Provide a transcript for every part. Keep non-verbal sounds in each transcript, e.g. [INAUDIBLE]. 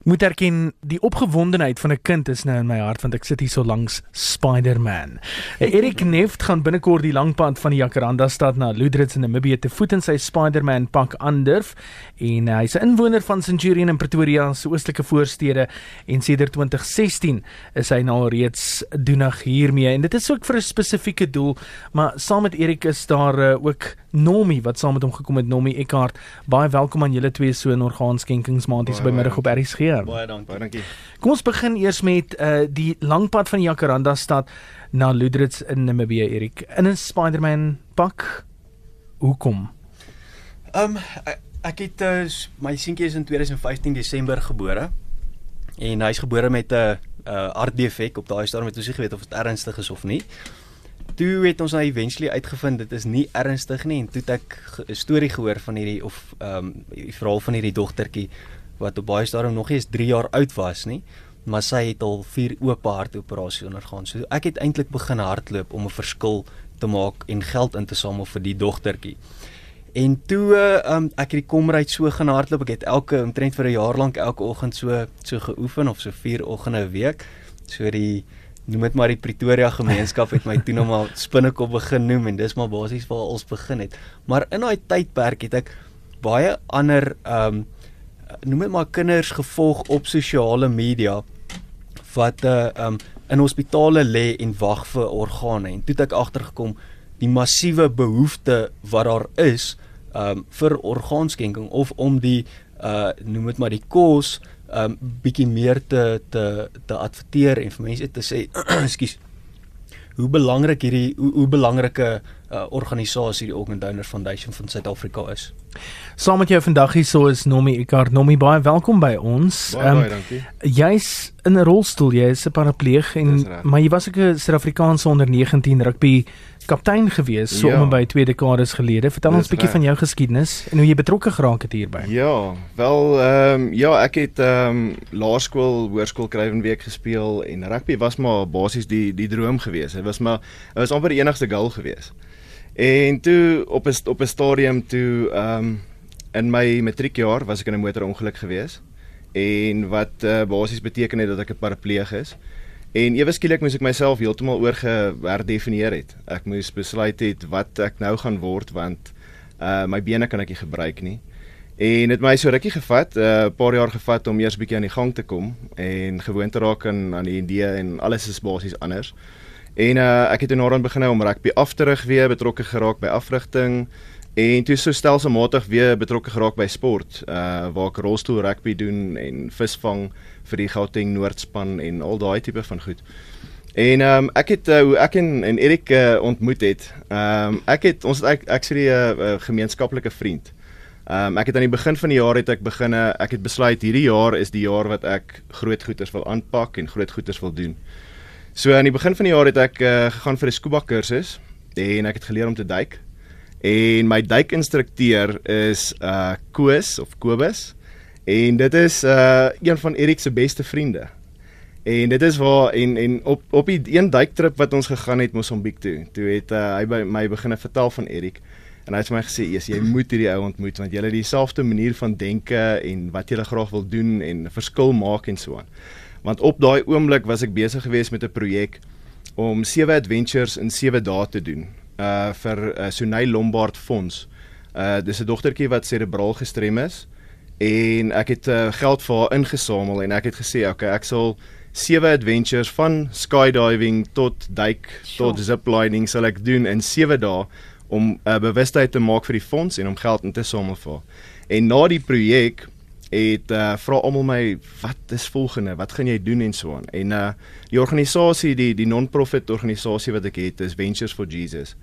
Moet erken die opgewondenheid van 'n kind is nou in my hart want ek sit hier so langs Spider-Man. Erik [LAUGHS] Neft gaan binnekort die lang pad van die Jacaranda stad na Loudrits in Namibië te voet in sy Spider-Man pak aandurf en uh, hy's 'n inwoner van Centurion in Pretoria se oostelike voorstede en sedert 2016 is hy nou reeds doenig hiermee en dit is ook vir 'n spesifieke doel, maar saam met Erik is daar uh, ook Nomi wat saam met hom gekom het Nomi Eckart. Baie welkom aan julle twee so in orgaanskenkingsmaand hier by middag op RSG. Baie dankie. Baie dankie. Kom ons begin eers met uh die lang pad van Jacaranda stad na Ludrits in Namibië Erik. In 'n Spider-Man pak. Hoekom? Ehm um, ek het uh, my seentjie is in 2015 Desember gebore. En hy's gebore met 'n uh, uh, hartdefek op daai stadium het ons nie geweet of dit ernstig is of nie toe het ons nou eventually uitgevind dit is nie ernstig nie en toe het ek 'n storie gehoor van hierdie of ehm um, die verhaal van hierdie dogtertjie wat op baie stadium nog nie eens 3 jaar oud was nie maar sy het al 4 oop hartoperasie ondergaan. So ek het eintlik begin hardloop om 'n verskil te maak en geld in te samel vir die dogtertjie. En toe ehm um, ek het die komryd so gaan hardloop. Ek het elke omtrent vir 'n jaar lank elke oggend so so geoefen of so 4 oggende 'n week. So die noem dit maar die Pretoria gemeenskap het my [LAUGHS] toe nog maar spinnekop begin noem en dis maar basies waar ons begin het. Maar in daai tydperk het ek baie ander ehm um, noem dit maar kinders gevolg op sosiale media wat uh ehm um, in hospitale lê en wag vir organe. En toe het ek agtergekom die massiewe behoefte wat daar is ehm um, vir orgaanskenking of om die uh noem dit maar die kos um bietjie meer te te te adverteer en vir mense te sê [CLEARS THROAT] ekskuus hoe belangrik hierdie hoe, hoe belangrike uh, organisasie die Organ Donor Foundation van Suid-Afrika is. Saam met jou vandag hier so is Nomi Ikar. Nomi baie welkom by ons. Baie um, baie dankie. Jy's in 'n rolstoel, jy is 'n parapleeg en maar jy was ook 'n Suid-Afrikaanse onder 19 rugby kaptein gewees so ja. om by twee dekades gelede. Vertel ons 'n bietjie van jou geskiedenis en hoe jy betrokke geraak het hierby. Ja, wel ehm um, ja, ek het ehm um, laerskool, hoërskool Kruivenweek gespeel en rugby was maar basies die die droom gewees. Dit was maar dit was amper die enigste goal gewees. En toe op 'n op 'n stadium toe ehm um, in my matriekjaar was ek in 'n motorongeluk gewees en wat uh, basies beteken het dat ek 'n parapleeg is. En ewe skielik moes ek myself heeltemal oorgeherdefinieer het. Ek moes besluit het wat ek nou gaan word want uh my bene kan ek nie gebruik nie. En dit my so rukkie gevat, 'n uh, paar jaar gevat om eers bietjie aan die gang te kom en gewoon te raak aan aan die idee en alles is basies anders. En uh ek het in Noord begin om rugby af te rig weer, betrokke geraak by afrigting en toe so stelselmatig weer betrokke geraak by sport, uh waar ek rolstoel rugby doen en visvang vir die Gauteng Noordspan en al daai tipe van goed. En ehm um, ek het uh, hoe ek en, en Erik uh, ontmoet het. Ehm um, ek het ons ek ek sê 'n uh, gemeenskaplike vriend. Ehm um, ek het aan die begin van die jaar het ek begin ek het besluit hierdie jaar is die jaar wat ek groot goeders wil aanpak en groot goeders wil doen. So aan die begin van die jaar het ek uh, gegaan vir 'n scuba kursus en ek het geleer om te duik. En my duikinstrukteur is uh Koos of Kobus. En dit is uh een van Erik se beste vriende. En dit is waar en en op op die een duiktrip wat ons gegaan het Mosambiek toe. Toe het uh, hy by my begine vertel van Erik. En hy het my gesê, "Eers jy moet hierdie ou ontmoet want julle het dieselfde manier van denke en wat jy graag wil doen en 'n verskil maak en so aan." Want op daai oomblik was ek besig geweest met 'n projek om sewe adventures in 7 dae te doen. Uh vir uh, Sunay Lombard Fonds. Uh dis 'n dogtertjie wat serebraal gestrem is en ek het uh, geld vir haar ingesamel en ek het gesê okay ek sal sewe adventures van skydiving tot duik tot ziplining sal ek doen in 7 dae om 'n uh, bewustheid te maak vir die fonds en om geld in te samel vir. En na die projek het uh, vra almal my wat is volgende? Wat gaan jy doen en so aan? En uh die organisasie die die non-profit organisasie wat ek het is Ventures for Jesus.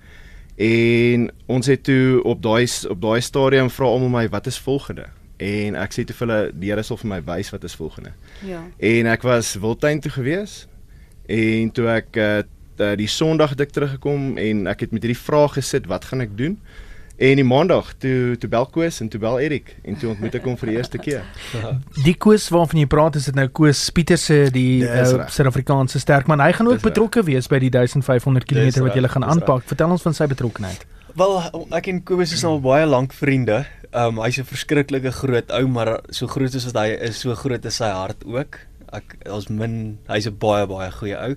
En ons het toe op daai op daai stadium vra almal my wat is volgende? en ek sê te hulle die Here sal vir my wys wat is volgende. Ja. En ek was Wildtuin toe gewees en toe ek uh, die Sondag het ek teruggekom en ek het met hierdie vraag gesit, wat gaan ek doen? En die Maandag toe toe bel Koos en toe bel Erik en toe ontmoet ek hom vir die eerste keer. [LAUGHS] Die Koos waarvan jy praat is dit nou Koos Pieterse die uh, Suid-Afrikaanse sterkman. Hy gaan ook betrokke wees by die 1500 km wat jy gaan aanpak. Vertel ons van sy betrokkeheid. Wel, ek en Kobus is al baie lank vriende. Um hy's 'n verskriklike groot ou, maar so groot as wat hy is, so groot is sy hart ook. Ek ons min, hy's 'n baie baie goeie ou.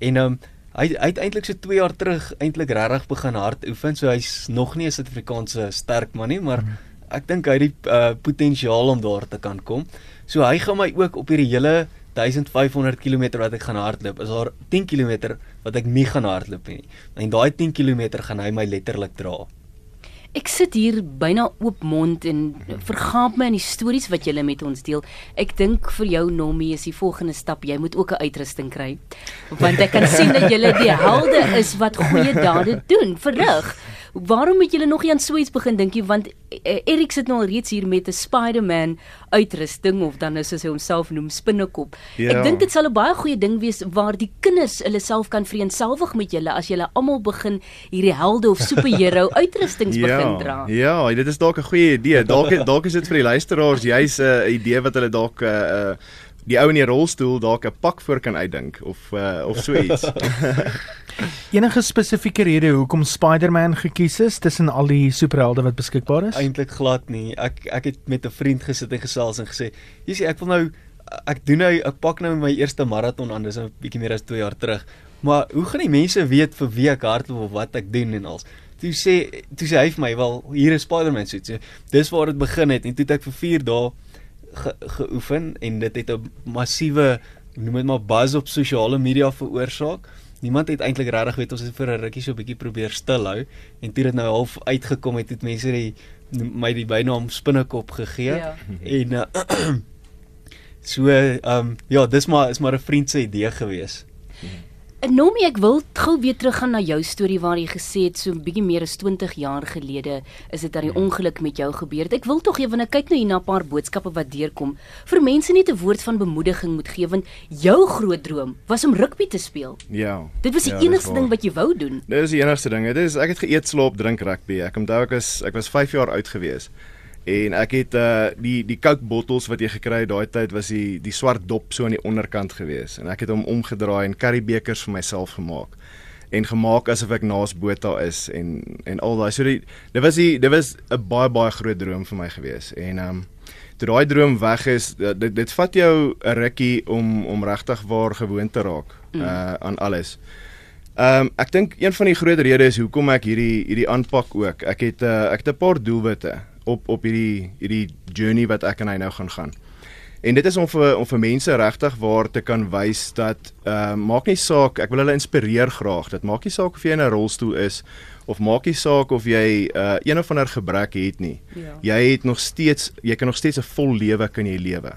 En um hy hy het eintlik so 2 jaar terug eintlik regtig begin hard oefen. So hy's nog nie 'n Suid-Afrikaanse sterk man nie, maar ek dink hy het die uh, potensiaal om daar te kan kom. So hy gaan my ook op hierdie hele 1500 km wat ek gaan hardloop, is daar 10 km wat ek nie gaan hardloop nie. En daai 10 km gaan hy my letterlik dra. Ek sit hier byna oop mond en vergaap my aan die stories wat jy met ons deel. Ek dink vir jou Nomie is die volgende stap, jy moet ook 'n uitrusting kry. Want ek kan sien dat jy die helde is wat goeie dade doen, verrig. Waarom het julle nog nie aan so iets begin dink nie want eh, Erik sit nou al reeds hier met 'n Spider-Man uitrusting of dan is soos hy homself noem spinnekop. Ja. Ek dink dit sal 'n baie goeie ding wees waar die kinders hulle self kan vereenselwig met julle as julle almal begin hierdie helde of superheld [LAUGHS] uitrustings ja, begin dra. Ja, dit is dalk 'n goeie idee. Dalk dalk is dit vir die luisteraars juis 'n uh, idee wat hulle dalk uh, uh, die ou in die rolstoel dalk 'n pak voor kan uitdink of uh, of so iets. [LAUGHS] [LAUGHS] Enige spesifieke rede hoekom Spider-Man gekies is tussen al die superhelde wat beskikbaar is? Eintlik glad nie. Ek ek het met 'n vriend gesit en gesels en gesê, "Jy sê ek wil nou ek doen nou ek pak nou my eerste maraton aan, dis 'n bietjie meer as 2 jaar terug. Maar hoe gaan die mense weet vir wie ek hardloop of wat ek doen en als?" Toe sê toe sê hy vir my, "Wel, hier is Spider-Man suit." So, dis waar dit begin het en toe het ek vir 4 dae ge, geoefen en dit het 'n massiewe noem dit maar buzz op sosiale media veroorsaak. Niemand het eintlik regtig weet ons het vir 'n rukkie so 'n bietjie probeer stil hou en toe dit nou half uitgekom het het mense die my die bynaam spinnekop gegee ja. en uh, [CLEARS THROAT] so ehm um, ja dis maar is maar 'n vriend se idee gewees. Nomie, ek wil gou weer teruggaan na jou storie waar jy gesê het so 'n bietjie meer as 20 jaar gelede is dit dat die ongeluk met jou gebeur het. Ek wil tog ewe kyk nou hier na 'n paar boodskappe wat deurkom vir mense net 'n woord van bemoediging moet gee want jou groot droom was om rugby te speel. Ja. Dit was die ja, enigste ding wat jy wou doen. Dit is die enigste ding. Dit is ek het geëet, slaap, drink rugby. Ek onthou ek was ek was 5 jaar oud gewees. En ek het uh die die Coke bottels wat jy gekry het daai tyd was die die swart dop so aan die onderkant gewees en ek het hom omgedraai en curry bekers vir myself gemaak en gemaak asof ek naas Botha is en en al daai so die dit was die dit was 'n baie baie groot droom vir my gewees en um toe daai droom weg is dit dit vat jou 'n rukkie om om regtig waar gewoond te raak mm. uh aan alles. Ehm um, ek dink een van die groot redes hoekom ek hierdie hierdie aanpak ook. Ek het uh, ek het 'n paar doelwitte op op hierdie hierdie journey wat ek en hy nou gaan gaan. En dit is om vir om vir mense regtig waar te kan wys dat uh, maak nie saak, ek wil hulle inspireer graag. Dit maak nie saak of jy in 'n rolstoel is of maak nie saak of jy uh een of ander gebrek het nie. Ja. Jy het nog steeds jy kan nog steeds 'n vol lewe kan jy lewe.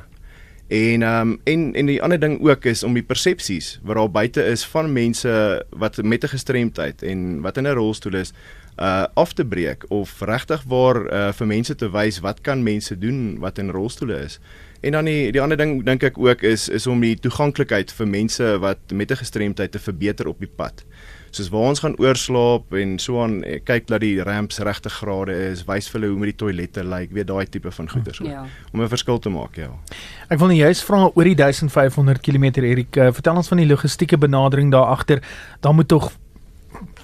En ehm um, en en die ander ding ook is om die persepsies wat daar buite is van mense wat met 'n gestremdheid en wat in 'n rolstoel is uh af te breek of regtig waar uh vir mense te wys wat kan mense doen wat in rolstoele is. En dan die die ander ding dink ek ook is is om die toeganklikheid vir mense wat met 'n gestremdheid te verbeter op die pad. Soos waar ons gaan oorslaap en so aan eh, kyk dat die ramps regte grade is, wys vir hulle hoe met die toilette lyk, like, weet daai tipe van goeders ook. Ja. Om 'n verskil te maak, ja. Ek wil net juist vra oor die 1500 km Erik, uh, vertel ons van die logistieke benadering daar agter. Daar moet tog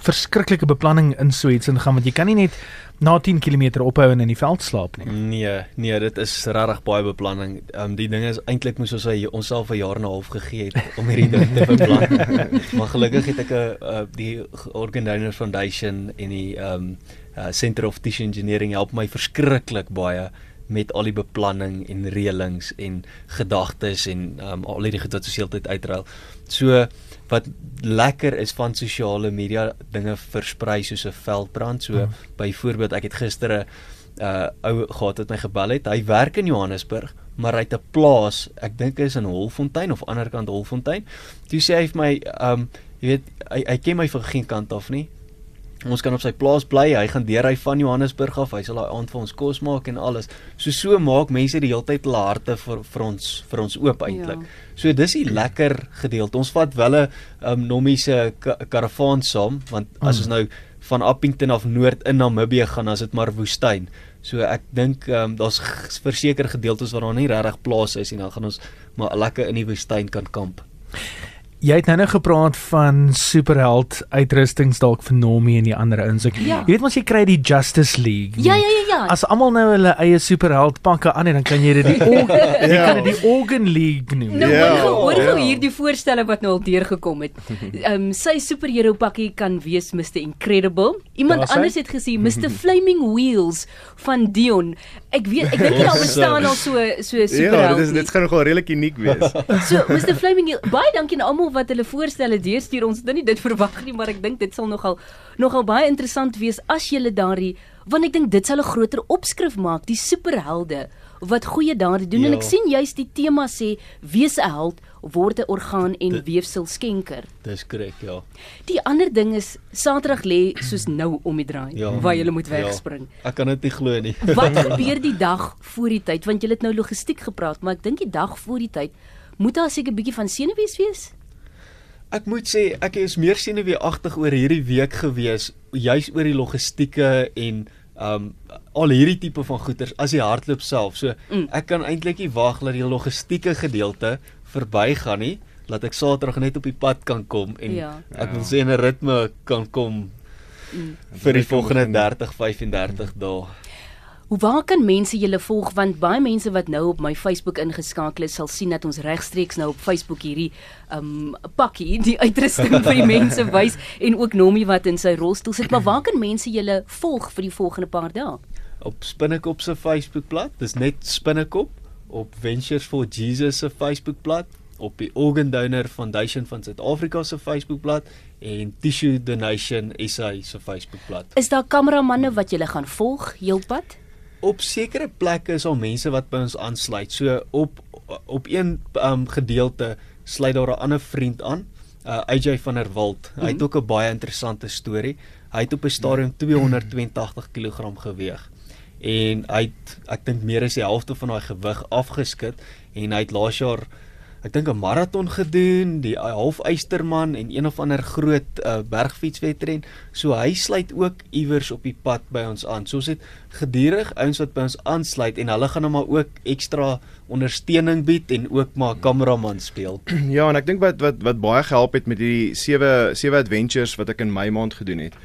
verskriklike beplanning in so iets ingaan want jy kan nie net na 10 km ophou en in die veld slaap nie. Nee, nee, dit is regtig baie beplanning. Ehm um, die ding is eintlik moes ons hy onsself 'n jaar en 'n half gegee het om hierdie ding te beplan. [LAUGHS] maar gelukkig het ek 'n uh, die Organ Donor Foundation en die ehm um, uh, Center of Tissue Engineering help my verskriklik baie met al die beplanning en reëlings en gedagtes en um, al die goed wat so heeltyd uitruil. So wat lekker is van sosiale media dinge versprei soos 'n veldbrand. So mm. byvoorbeeld ek het gister 'n uh, ou gehad wat my gebel het. Hy werk in Johannesburg, maar hy het 'n plaas, ek dink is in Holfontein of ander kant Holfontein. Toe sê hy vir my, ehm um, jy weet, hy hy ken my van geen kant af nie. Ons kan op sy plaas bly. Hy gaan deur hy van Johannesburg af. Hy sal daai aand vir ons kos maak en alles. So so maak mense die hele tyd hulle harte vir vir ons vir ons oop eintlik. Ja. So dis die lekker gedeelte. Ons vat wel 'n um, nomiese karavaan saam want as ons mm. nou van Appington af noord in Namibië gaan, as dit maar woestyn. So ek dink um, daar's verseker gedeeltes waar daar nie regtig plase is nie. Dan gaan ons maar lekker in die woestyn kan kamp. Jy het nou net gepraat van superheld uitrustings dalk vir Normie en die ander ouens. Ek Ja. jy weet mos jy kry die Justice League. Ja, ja, ja, ja. As almal nou hulle eie superheld pakke aan het, dan kan jy dit die [LAUGHS] Org jy Ja. kan dit die Organ League noem. Nou Ja, hoor gou, hoor ja. gou hierdie voorstelle wat nou al deurgekom het. [LAUGHS] Ehm um, sy superhero pakkie kan wees Mr Incredible. Iemand hy. anders het gesê Mr [LAUGHS] Flaming Wheels van Dion. Ek weet ek dink nie daar bestaan al so so Ja, superheld. dit is dit gaan nogal redelik uniek wees. So Mr Flaming Wheel, baie dankie aan almal wat hulle voorstelle deurstuur. Ons het nou nie dit verwag nie, maar ek dink dit sal nogal nogal baie interessant wees as jy daardie want ek dink dit sal 'n groter opskrif maak, die superhelde wat goeie dade doen ja. en Ja. ek sien juist die tema sê wees 'n held word 'n orgaan en weefsel skenker. Dis korrek, ja. Die ander ding is Saterdag lê soos nou om die draai Ja. waar jy moet Ja. wegspring. Ek kan dit nie glo nie. [LAUGHS] Wat [LAUGHS] gebeur die dag voor die tyd want jy het nou logistiek gepraat, maar ek dink die dag voor die tyd moet daar seker 'n bietjie van senuwees wees. Ek moet sê ek is meer senuweeagtig oor hierdie week gewees, juis oor die logistieke en um al hierdie tipe van goeders as die hardloop self. So Mm. ek kan eintlik nie wag dat die logistieke gedeelte verbygaan nie, laat ek Saterdag net op die pad kan kom en Ja. ek wil sê 'n ritme kan kom Mm. vir die volgende begin. 30, 35 dae. Hoe waar kan mense julle volg want baie mense wat nou op my Facebook ingeskakel is sal sien dat ons regstreeks nou op Facebook hierdie um pakkie die uitrusting vir die mense [LAUGHS] wys en ook Nomie wat in sy rolstoel sit maar waar kan mense julle volg vir die volgende paar dae? op Spinnekop se Facebookblad. Dis net Spinnekop op Ventures for Jesus se Facebookblad, op die Organ Donor Foundation van Suid-Afrika se Facebookblad en Tissue Donation SA se Facebookblad. Is daar kameramanne wat julle gaan volg heelpad? Op sekere plekke is al mense wat by ons aansluit. So op op een um, gedeelte sluit daar 'n ander vriend aan, uh, AJ van der Walt. Hy het ook 'n baie interessante storie. Hy het op 'n stadium 282 [CLEARS THROAT] kg geweeg en hy het ek dink meer as die helfte van daai gewig afgeskit en hy het laas jaar ek dink 'n maraton gedoen, die half eysterman en een of ander groot uh, bergfietswedren. So hy sluit ook iewers op die pad by ons aan. So ons het gedurig ouens wat by ons aansluit en hulle gaan nou maar ook ekstra ondersteuning bied en ook maar kameraman speel. Ja, en ek dink wat wat wat baie gehelp het met die sewe sewe adventures wat ek in Mei maand gedoen het.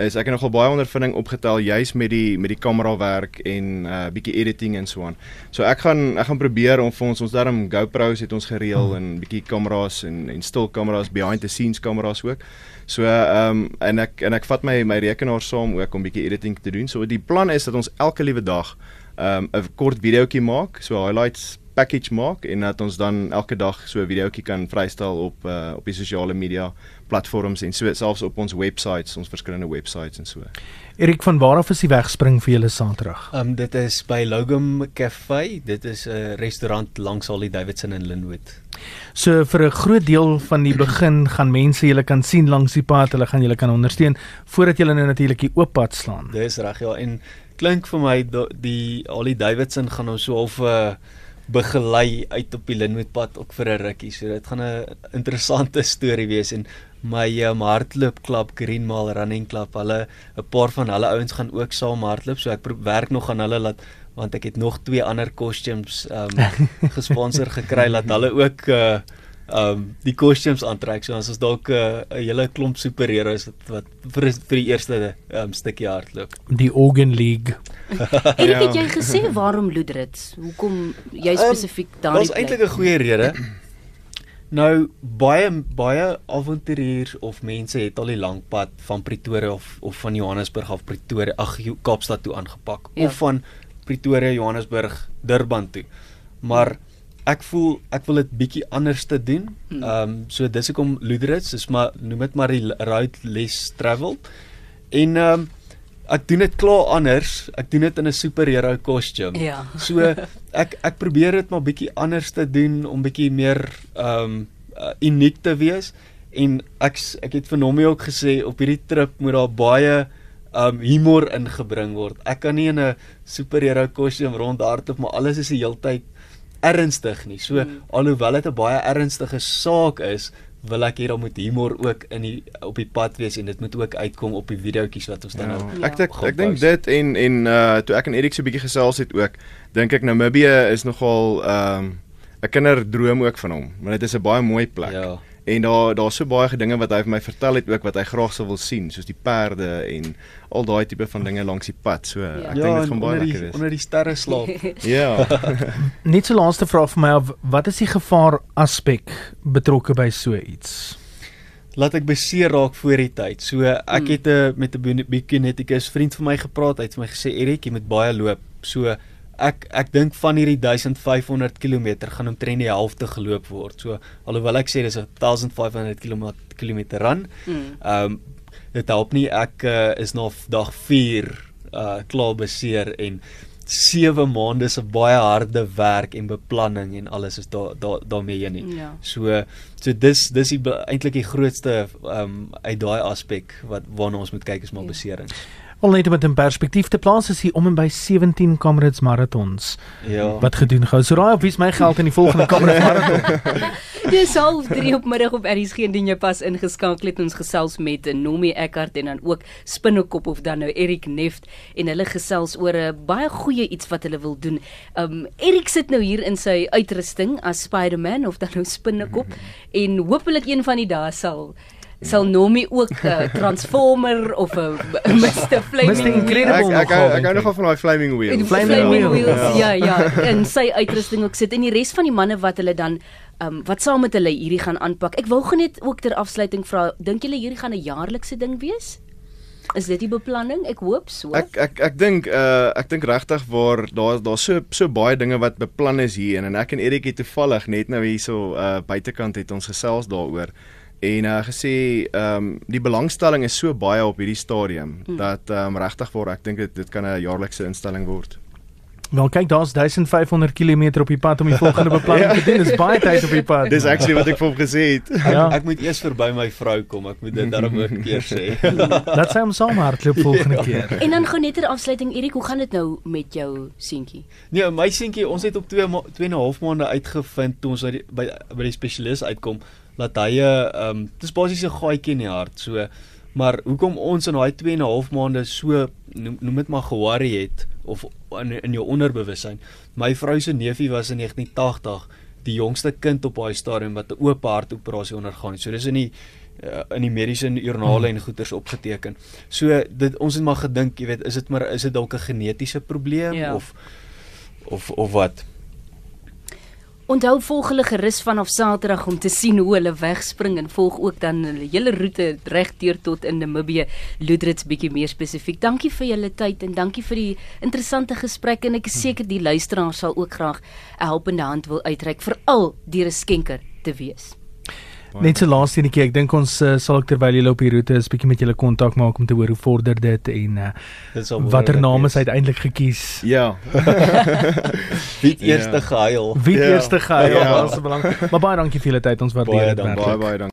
Is ek het nogal baie ondervinding opgetel juis met die met die kamerawerk en uh bietjie editing en so aan. So ek gaan ek gaan probeer om vir ons ons daarom GoPros het ons gereël en bietjie kameras en en stil kameras behind the scenes kameras ook. So ehm um, en ek en ek vat my my rekenaar saam ook om bietjie editing te doen. So die plan is dat ons elke liewe dag ehm um, 'n kort videoetjie maak, so highlights package maak en dat ons dan elke dag so 'n videoetjie kan vrystel op uh, op die sosiale media platforms en so selfs op ons websites, ons verskillende websites en so. Erik van waar af is die wegspring vir julle Saterdag? Um dit is by Logum Cafe. Dit is 'n restaurant langs Holly Davidson in Linwood. So vir 'n groot deel van die begin gaan mense julle kan sien langs die pad, hulle gaan julle kan ondersteun voordat julle nou natuurlik die oop pad slaan. Dis reg ja en klink vir my die Holly Davidson gaan ons so half 'n uh, begelei uit op die Linwoodpad ook vir 'n rukkie. So dit gaan 'n interessante storie wees en my um, hardloopklub Green Mile Running Club, hulle 'n paar van hulle ouens gaan ook saam hardloop. So ek werk nog aan hulle laat want ek het nog twee ander costumes um [LAUGHS] gesponsor gekry laat hulle ook uh um die costumes aantrek. So ons is dalk 'n uh, hele klomp superheroes wat, wat vir vir die eerste um stukkie hardloop. Die Organ League. [LAUGHS] Erik, Ja. het jy gesê waarom Loedrits? Hoekom jy spesifiek daardie Daar's eintlik 'n goeie rede. Nou baie baie avonturiers of mense het al die lang pad van Pretoria of of van Johannesburg af Pretoria ag Kaapstad toe aangepak Ja. of van Pretoria Johannesburg Durban toe. Maar ek voel ek wil dit bietjie anders te doen. Hmm. Ehm um, so dis hoekom Loederits, dis maar noem dit maar die route less traveled. En ehm um, ek doen dit klaar anders. Ek doen dit in 'n superhero kostuum. Ja. So ek ek probeer dit maar bietjie anders te doen om bietjie meer ehm um, uh, uniek te wees en ek ek het vir Nomie ook gesê op hierdie trip moet daar baie um humor ingebring word. Ek kan nie in 'n superhero kostuum rondhardloop maar alles is die heeltyd ernstig nie. So Mm. alhoewel dit 'n baie ernstige saak is, wil ek hê daar moet humor ook in die op die pad wees en dit moet ook uitkom op die videoetjies wat ons dan Ja. nou Ja. Ek ek, ek dink dit en en uh toe ek en Erik so 'n bietjie gesels het ook, dink ek Namibië is nogal ehm um, 'n kinderdroom ook van hom, want dit is 'n baie mooi plek. Ja. En daar daar's so baie dinge wat hy vir my vertel het ook wat hy graag sou wil sien, soos die perde en al daai tipe van dinge langs die pad. So Ja. ek dink dit gaan baie lekker wees. onder die sterre slaap. Ja. Net so laaste vraag vir my af, wat is die gevaar aspek betrokke by so iets? laat ek beseer raak voor die tyd. So ek Mm. het 'n met 'n biokineticus vriend van my gepraat. Hy het vir my gesê Erik, jy moet baie loop. So ek ek dink van hierdie 1500 km gaan omtrent die helfte geloop word. So alhoewel ek sê dis 'n 1500 km kilometer run, Mm. ehm um, dit help nie ek uh, is na dag 4 uh klaar beseer en 7 maande se baie harde werk en beplanning en alles is daar daar daarmee heen nie. Ja. So so dis dis eintlik die grootste ehm um, uit daai aspek wat waarna ons moet kyk is maar Ja. beserings. Wel net om dit in perspektief te plaas is hier om en by 17 Comrades marathons Ja. wat gedoen gou. So raai op wie's my geld in die volgende Comrades [LAUGHS] marathon. Dis half 3 op middag op RSG indien jy pas ingeskakel het ons gesels met Nomi Eckart en dan ook Spinnekop of dan nou Erik Neft en hulle gesels oor 'n baie goeie iets wat hulle wil doen. Um Erik sit nou hier in sy uitrusting as Spider-Man of dan nou Spinnekop [LAUGHS] en hopelik een van die dae sal sal Nomi ook 'n uh, [LAUGHS] Transformer of [LAUGHS] 'n Mr. Flaming Mr. Incredible. ek ek ek, ek hou nogal van daai flaming wheel. Flaming flaming wheel, wheels, ja. ja ja, in sy uitrusting ook sit en die res van die manne wat hulle dan um, wat saam met hulle hierdie gaan aanpak. Ek wou genet ook ter afsluiting vra, dink julle hierdie gaan 'n jaarlikse ding wees? Is dit die beplanning? Ek hoop so. Ek ek ek dink uh ek dink regtig waar daar daar's so so baie dinge wat beplan is hier en, en ek en Erik het toevallig net nou hierso uh buitekant het ons gesels daaroor en uh gesê ehm um, die belangstelling is so baie op hierdie stadium Mm. dat ehm um, regtig waar ek dink dit dit kan 'n jaarlikse instelling word. Wel kyk, daar's 1500 km op die pad om die volgende [LAUGHS] beplanning te doen. Dis baie tyd op die pad. Dis actually wat ek vir hom gesê het. ja. Ek moet eers verby my vrou kom. Ek moet dit daarom ook keer sê. [LAUGHS] Dat sy hom saam hardloop volgende [LAUGHS] keer. en dan gou net ter afsluiting Erik, hoe gaan dit nou met jou seentjie? Nee, my seentjie, ons het op 2 2 en 'n half maande uitgevind toe ons uit die, by by die spesialis uitkom dat hy 'n ehm um, dis basies 'n gaatjie in die hart. So maar hoekom ons in daai 2 en 'n half maande so noem, noem dit maar geworry het of in in jou onderbewussyn. My vrou se neefie was in 1980 die jongste kind op daai stadium wat 'n oop hartoperasie ondergaan het. So dis in die uh, in die mediese joernale en goeters opgeteken. So dit ons het maar gedink, jy weet, is dit maar is dit dalk 'n genetiese probleem Ja. of of of wat? Onthou volg hulle gerus vanaf Saterdag om te sien hoe hulle wegspring en volg ook dan hulle hele roete regdeur tot in Namibië, Loedrits bietjie meer spesifiek. Dankie vir julle tyd en dankie vir die interessante gesprek en ek is seker die luisteraars sal ook graag 'n helpende hand wil uitreik veral deur 'n skenker te wees. Net so laaste enetjie, ek dink ons uh, sal ek terwyl julle op die roete is bietjie met julle kontak maak om te hoor hoe vorder dit en uh, watter name is uiteindelik gekies. Ja. [LAUGHS] [LAUGHS] Wie Ja. eerste gehuil? Wie Ja. eerste gehuil Ja. was belangrik. Maar baie dankie vir julle tyd, ons waardeer Baie dit dankie. werklik. Baie baie dankie.